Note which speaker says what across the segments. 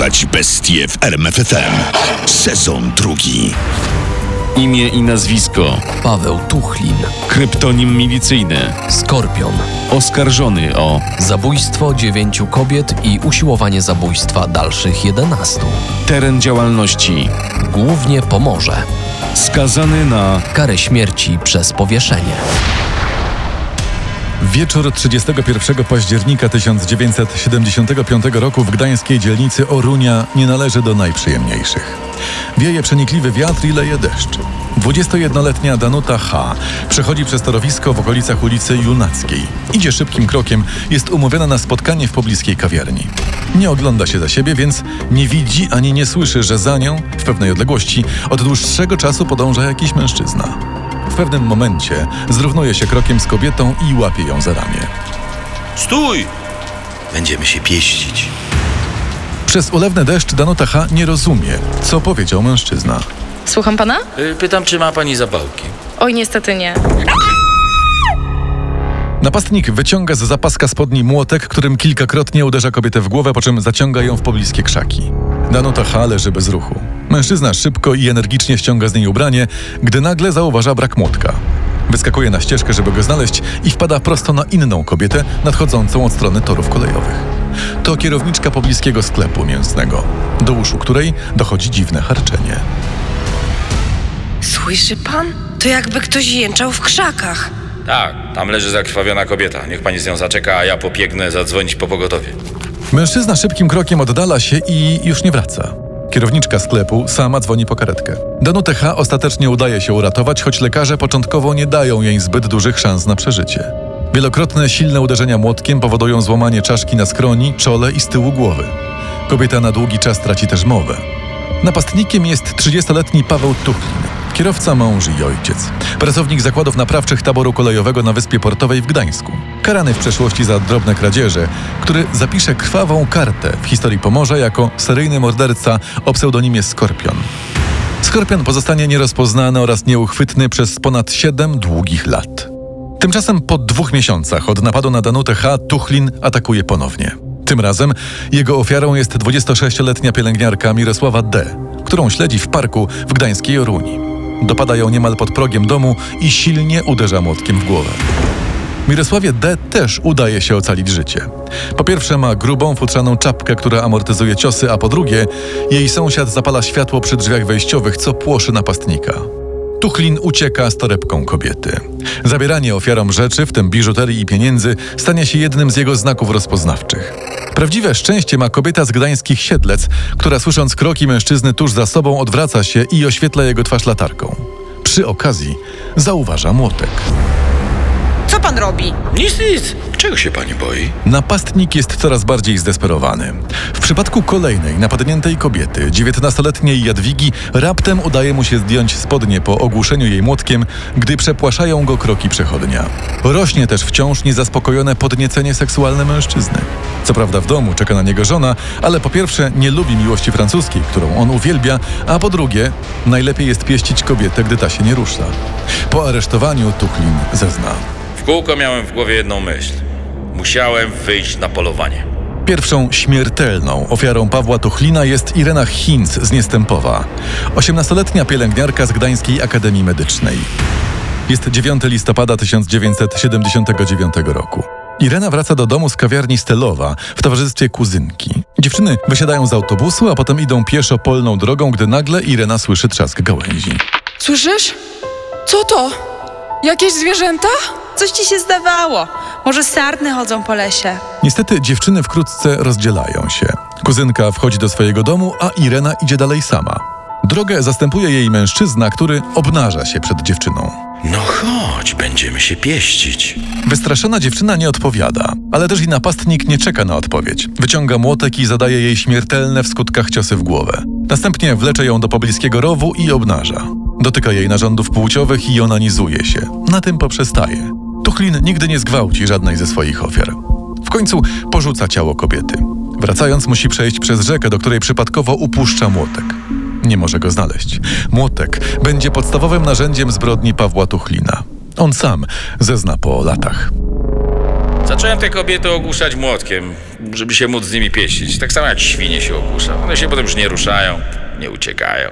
Speaker 1: Porywać bestie w RMFFM. Sezon drugi.
Speaker 2: Imię i nazwisko.
Speaker 3: Paweł Tuchlin.
Speaker 2: Kryptonim milicyjny.
Speaker 3: Skorpion.
Speaker 2: Oskarżony o
Speaker 3: Zabójstwo dziewięciu kobiet i usiłowanie zabójstwa dalszych jedenastu.
Speaker 2: teren działalności.
Speaker 3: Głównie Pomorze.
Speaker 2: Skazany na
Speaker 3: Karę śmierci przez powieszenie.
Speaker 4: Wieczór 31 października 1975 roku w gdańskiej dzielnicy Orunia nie należy do najprzyjemniejszych. Wieje przenikliwy wiatr i leje deszcz. 21-letnia Danuta H. przechodzi przez torowisko w okolicach ulicy Junackiej. Idzie szybkim krokiem, jest umówiona na spotkanie w pobliskiej kawiarni. Nie ogląda się za siebie, więc nie widzi ani nie słyszy, że za nią, w pewnej odległości, od dłuższego czasu podąża jakiś mężczyzna. W pewnym momencie zrównuje się krokiem z kobietą i łapie ją za ramię.
Speaker 5: Stój! Będziemy się pieścić.
Speaker 4: Przez ulewny deszcz Danuta H. nie rozumie, co powiedział mężczyzna.
Speaker 6: Słucham pana?
Speaker 5: Y, Pytam, czy ma pani zapałki.
Speaker 6: Oj, niestety nie.
Speaker 4: Napastnik wyciąga z zapaska spodni młotek, którym kilkakrotnie uderza kobietę w głowę, po czym zaciąga ją w pobliskie krzaki. Danuta H. leży bez ruchu. Mężczyzna szybko i energicznie ściąga z niej ubranie, gdy nagle zauważa brak młotka. Wyskakuje na ścieżkę, żeby go znaleźć i wpada prosto na inną kobietę nadchodzącą od strony torów kolejowych. To kierowniczka pobliskiego sklepu mięsnego, do uszu której dochodzi dziwne harczenie.
Speaker 7: Słyszy pan? To jakby ktoś jęczał w krzakach.
Speaker 5: Tak, tam leży zakrwawiona kobieta. Niech pani z nią zaczeka, a ja pobiegnę zadzwonić po pogotowie.
Speaker 4: Mężczyzna szybkim krokiem oddala się i już nie wraca. Kierowniczka sklepu sama dzwoni po karetkę. Danutę H. ostatecznie udaje się uratować, choć lekarze początkowo nie dają jej zbyt dużych szans na przeżycie. Wielokrotne silne uderzenia młotkiem powodują złamanie czaszki na skroni, czole i z tyłu głowy. Kobieta na długi czas traci też mowę. Napastnikiem jest 30-letni Paweł Tuchlin, kierowca, mąż i ojciec. Pracownik zakładów naprawczych taboru kolejowego na Wyspie Portowej w Gdańsku. Karany w przeszłości za drobne kradzieże, który zapisze krwawą kartę w historii Pomorza jako seryjny morderca o pseudonimie Skorpion. Skorpion pozostanie nierozpoznany oraz nieuchwytny przez ponad 7 długich lat. Tymczasem po dwóch miesiącach od napadu na Danutę H. Tuchlin atakuje ponownie. Tym razem jego ofiarą jest 26-letnia pielęgniarka Mirosława D., którą śledzi w parku w gdańskiej Oruni. Dopada ją niemal pod progiem domu i silnie uderza młotkiem w głowę. Mirosławie D. też udaje się ocalić życie. Po pierwsze ma grubą, futrzaną czapkę, która amortyzuje ciosy, a po drugie jej sąsiad zapala światło przy drzwiach wejściowych, co płoszy napastnika. Tuchlin ucieka z torebką kobiety. Zabieranie ofiarom rzeczy, w tym biżuterii i pieniędzy, stanie się jednym z jego znaków rozpoznawczych. Prawdziwe szczęście ma kobieta z gdańskich Siedlec, która słysząc kroki mężczyzny tuż za sobą odwraca się i oświetla jego twarz latarką. Przy okazji zauważa młotek.
Speaker 7: Co pan robi?
Speaker 5: Nic, nic. Czego się pani boi?
Speaker 4: Napastnik jest coraz bardziej zdesperowany. W przypadku kolejnej napadniętej kobiety, 19-letniej Jadwigi, raptem udaje mu się zdjąć spodnie po ogłuszeniu jej młotkiem, gdy przepłaszają go kroki przechodnia. Rośnie też wciąż niezaspokojone podniecenie seksualne mężczyzny. Co prawda w domu czeka na niego żona, ale po pierwsze nie lubi miłości francuskiej, którą on uwielbia, a po drugie najlepiej jest pieścić kobietę, gdy ta się nie rusza. Po aresztowaniu Tuchlin zezna.
Speaker 5: W kółko miałem w głowie jedną myśl. Musiałem wyjść na polowanie.
Speaker 4: Pierwszą śmiertelną ofiarą Pawła Tuchlina jest Irena Hinz z Niestępowa, 18-letnia pielęgniarka z Gdańskiej Akademii Medycznej. Jest 9 listopada 1979 roku. Irena wraca do domu z kawiarni Stelowa w towarzystwie kuzynki. Dziewczyny wysiadają z autobusu, a potem idą pieszo polną drogą, gdy nagle Irena słyszy trzask gałęzi.
Speaker 8: Słyszysz? Co to? Jakieś zwierzęta?
Speaker 7: Coś ci się zdawało. Może sarny chodzą po lesie.
Speaker 4: Niestety dziewczyny wkrótce rozdzielają się. Kuzynka wchodzi do swojego domu, a Irena idzie dalej sama. Drogę zastępuje jej mężczyzna, który obnaża się przed dziewczyną.
Speaker 5: No chodź, będziemy się pieścić.
Speaker 4: Wystraszona dziewczyna nie odpowiada, ale też i napastnik nie czeka na odpowiedź. Wyciąga młotek i zadaje jej śmiertelne w skutkach ciosy w głowę. Następnie wlecze ją do pobliskiego rowu i obnaża. Dotyka jej narządów płciowych i onanizuje się. Na tym poprzestaje. Tuchlin nigdy nie zgwałci żadnej ze swoich ofiar. W końcu porzuca ciało kobiety. Wracając musi przejść przez rzekę, do której przypadkowo upuszcza młotek. Nie może go znaleźć. Młotek będzie podstawowym narzędziem zbrodni Pawła Tuchlina. On sam zezna po latach.
Speaker 5: Zacząłem te kobiety ogłuszać młotkiem, żeby się móc z nimi pieścić. Tak samo jak świnie się ogłusza. One się potem już nie ruszają, nie uciekają.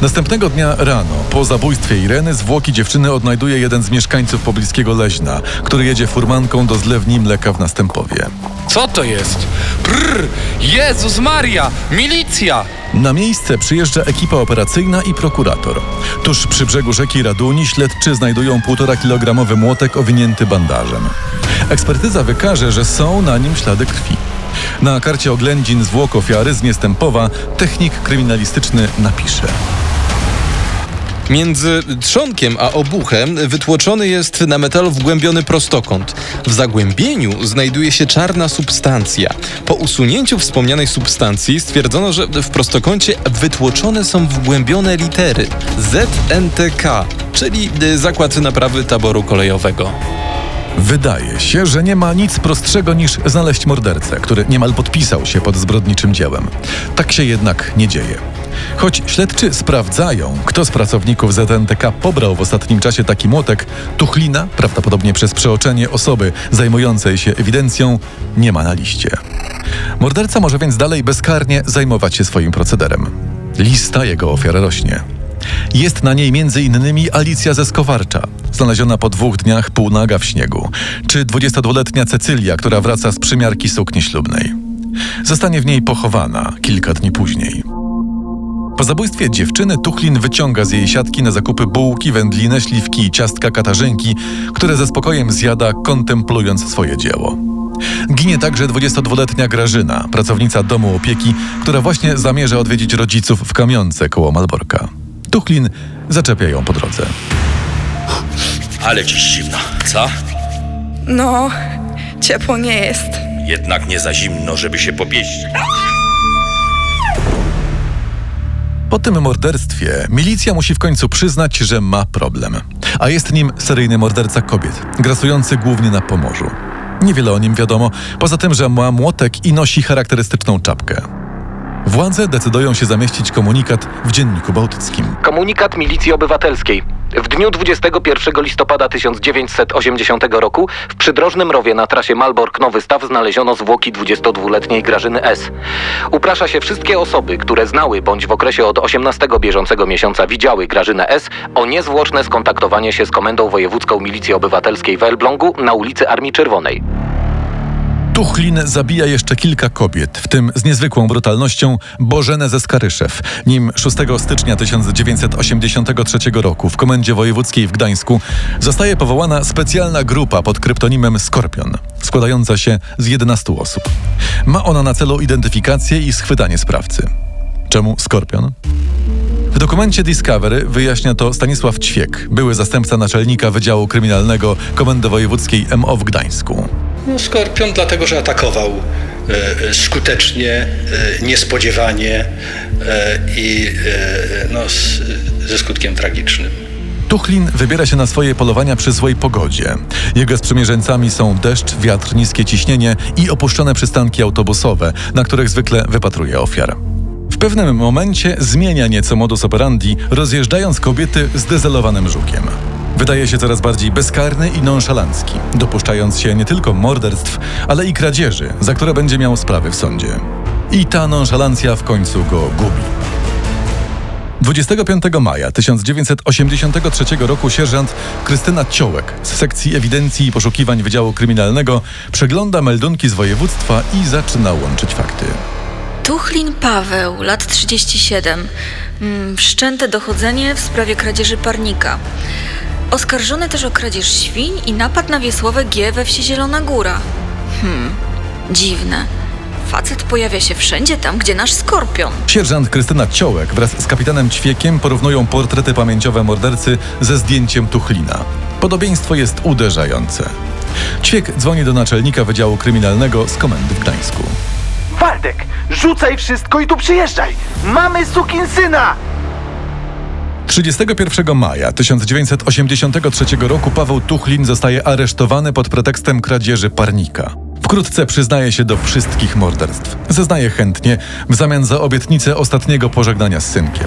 Speaker 4: Następnego dnia rano, po zabójstwie Ireny, zwłoki dziewczyny odnajduje jeden z mieszkańców pobliskiego Leźna, który jedzie furmanką do zlewni mleka w Następowie.
Speaker 9: Co to jest? Prr! Jezus Maria! Milicja!
Speaker 4: Na miejsce przyjeżdża ekipa operacyjna i prokurator. Tuż przy brzegu rzeki Raduni śledczy znajdują 1,5 kilogramowy młotek owinięty bandażem. Ekspertyza wykaże, że są na nim ślady krwi. Na karcie oględzin zwłok ofiary z Niestępowa technik kryminalistyczny napisze.
Speaker 10: Między trzonkiem a obuchem wytłoczony jest na metalu wgłębiony prostokąt. W zagłębieniu znajduje się czarna substancja. Po usunięciu wspomnianej substancji stwierdzono, że w prostokącie wytłoczone są wgłębione litery ZNTK, czyli y, Zakład Naprawy Taboru Kolejowego.
Speaker 4: Wydaje się, że nie ma nic prostszego niż znaleźć mordercę, który niemal podpisał się pod zbrodniczym dziełem. Tak się jednak nie dzieje. Choć śledczy sprawdzają, kto z pracowników ZNTK pobrał w ostatnim czasie taki młotek, Tuchlina, prawdopodobnie przez przeoczenie osoby zajmującej się ewidencją, nie ma na liście. Morderca może więc dalej bezkarnie zajmować się swoim procederem. Lista jego ofiar rośnie. Jest na niej m.in. Alicja ze Skowarcza, znaleziona po dwóch dniach półnaga w śniegu, czy 22-letnia Cecylia, która wraca z przymiarki sukni ślubnej. Zostanie w niej pochowana kilka dni później. Po zabójstwie dziewczyny Tuchlin wyciąga z jej siatki na zakupy bułki, wędlinę, śliwki i ciastka katarzynki, które ze spokojem zjada, kontemplując swoje dzieło. Ginie także 22-letnia Grażyna, pracownica domu opieki, która właśnie zamierza odwiedzić rodziców w kamionce koło Malborka. Tuchlin zaczepia ją po drodze.
Speaker 5: Ale dziś zimno, co?
Speaker 7: No, ciepło nie jest.
Speaker 5: Jednak nie za zimno, żeby się popieścić.
Speaker 4: Po tym morderstwie milicja musi w końcu przyznać, że ma problem. A jest nim seryjny morderca kobiet, grasujący głównie na Pomorzu. Niewiele o nim wiadomo, poza tym, że ma młotek i nosi charakterystyczną czapkę. Władze decydują się zamieścić komunikat w Dzienniku Bałtyckim.
Speaker 11: Komunikat Milicji Obywatelskiej. W dniu 21 listopada 1980 roku w przydrożnym rowie na trasie Malbork-Nowy Staw znaleziono zwłoki 22-letniej Grażyny S. Uprasza się wszystkie osoby, które znały bądź w okresie od 18 bieżącego miesiąca widziały Grażynę S o niezwłoczne skontaktowanie się z Komendą Wojewódzką Milicji Obywatelskiej w Elblągu na ulicy Armii Czerwonej.
Speaker 4: Tuchlin zabija jeszcze kilka kobiet, w tym z niezwykłą brutalnością Bożenę ze Skaryszew, nim 6 stycznia 1983 roku w Komendzie Wojewódzkiej w Gdańsku zostaje powołana specjalna grupa pod kryptonimem Skorpion, składająca się z 11 osób. Ma ona na celu identyfikację i schwytanie sprawcy. Czemu Skorpion? W dokumencie Discovery wyjaśnia to Stanisław Ćwiek, były zastępca naczelnika Wydziału Kryminalnego Komendy Wojewódzkiej MO w Gdańsku.
Speaker 12: No, Skorpion dlatego, że atakował e, skutecznie, e, niespodziewanie e, i e, no, z, ze skutkiem tragicznym.
Speaker 4: Tuchlin wybiera się na swoje polowania przy złej pogodzie. Jego sprzymierzeńcami są deszcz, wiatr, niskie ciśnienie i opuszczone przystanki autobusowe, na których zwykle wypatruje ofiar. W pewnym momencie zmienia nieco modus operandi, rozjeżdżając kobiety zdezelowanym żukiem. Wydaje się coraz bardziej bezkarny i nonszalancki, dopuszczając się nie tylko morderstw, ale i kradzieży, za które będzie miał sprawy w sądzie. I ta nonszalancja w końcu go gubi. 25 maja 1983 roku sierżant Krystyna Ciołek z sekcji ewidencji i poszukiwań Wydziału Kryminalnego przegląda meldunki z województwa i zaczyna łączyć fakty.
Speaker 6: Tuchlin Paweł, lat 37. Mm, Wszczęte dochodzenie w sprawie kradzieży parnika. Oskarżony też o kradzież świń i napad na Wiesławę G we wsi Zielona Góra. Hmm, dziwne. Facet pojawia się wszędzie tam, gdzie nasz skorpion.
Speaker 4: Sierżant Krystyna Ciołek wraz z kapitanem Ćwiekiem porównują portrety pamięciowe mordercy ze zdjęciem Tuchlina. Podobieństwo jest uderzające. Ćwiek dzwoni do naczelnika Wydziału Kryminalnego z komendy w Gdańsku.
Speaker 13: Waldek, rzucaj wszystko i tu przyjeżdżaj! Mamy sukinsyna!
Speaker 4: 31 maja 1983 roku Paweł Tuchlin zostaje aresztowany pod pretekstem kradzieży parnika. Wkrótce przyznaje się do wszystkich morderstw. Zeznaje chętnie w zamian za obietnicę ostatniego pożegnania z synkiem.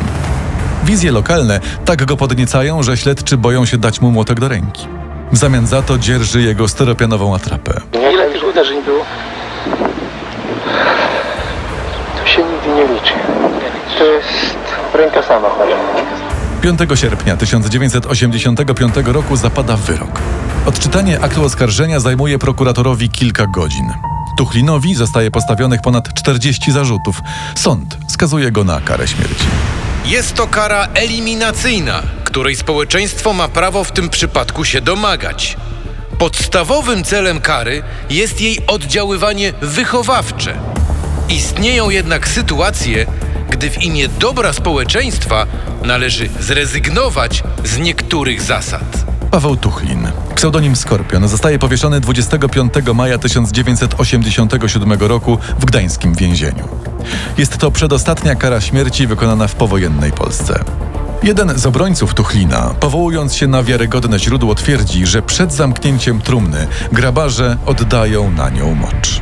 Speaker 4: Wizje lokalne tak go podniecają, że śledczy boją się dać mu młotek do ręki. W zamian za to dzierży jego styropianową atrapę.
Speaker 14: Ile tych uderzeń było? To się nigdy nie liczy. To jest ręka sama chora.
Speaker 4: 5 sierpnia 1985 roku zapada wyrok. Odczytanie aktu oskarżenia zajmuje prokuratorowi kilka godzin. Tuchlinowi zostaje postawionych ponad 40 zarzutów. Sąd skazuje go na karę śmierci.
Speaker 15: Jest to kara eliminacyjna, której społeczeństwo ma prawo w tym przypadku się domagać. Podstawowym celem kary jest jej oddziaływanie wychowawcze. Istnieją jednak sytuacje, gdy w imię dobra społeczeństwa należy zrezygnować z niektórych zasad.
Speaker 4: Paweł Tuchlin, pseudonim Skorpion, zostaje powieszony 25 maja 1987 roku w gdańskim więzieniu. Jest to przedostatnia kara śmierci wykonana w powojennej Polsce. Jeden z obrońców Tuchlina, powołując się na wiarygodne źródło, twierdzi, że przed zamknięciem trumny grabarze oddają na nią mocz.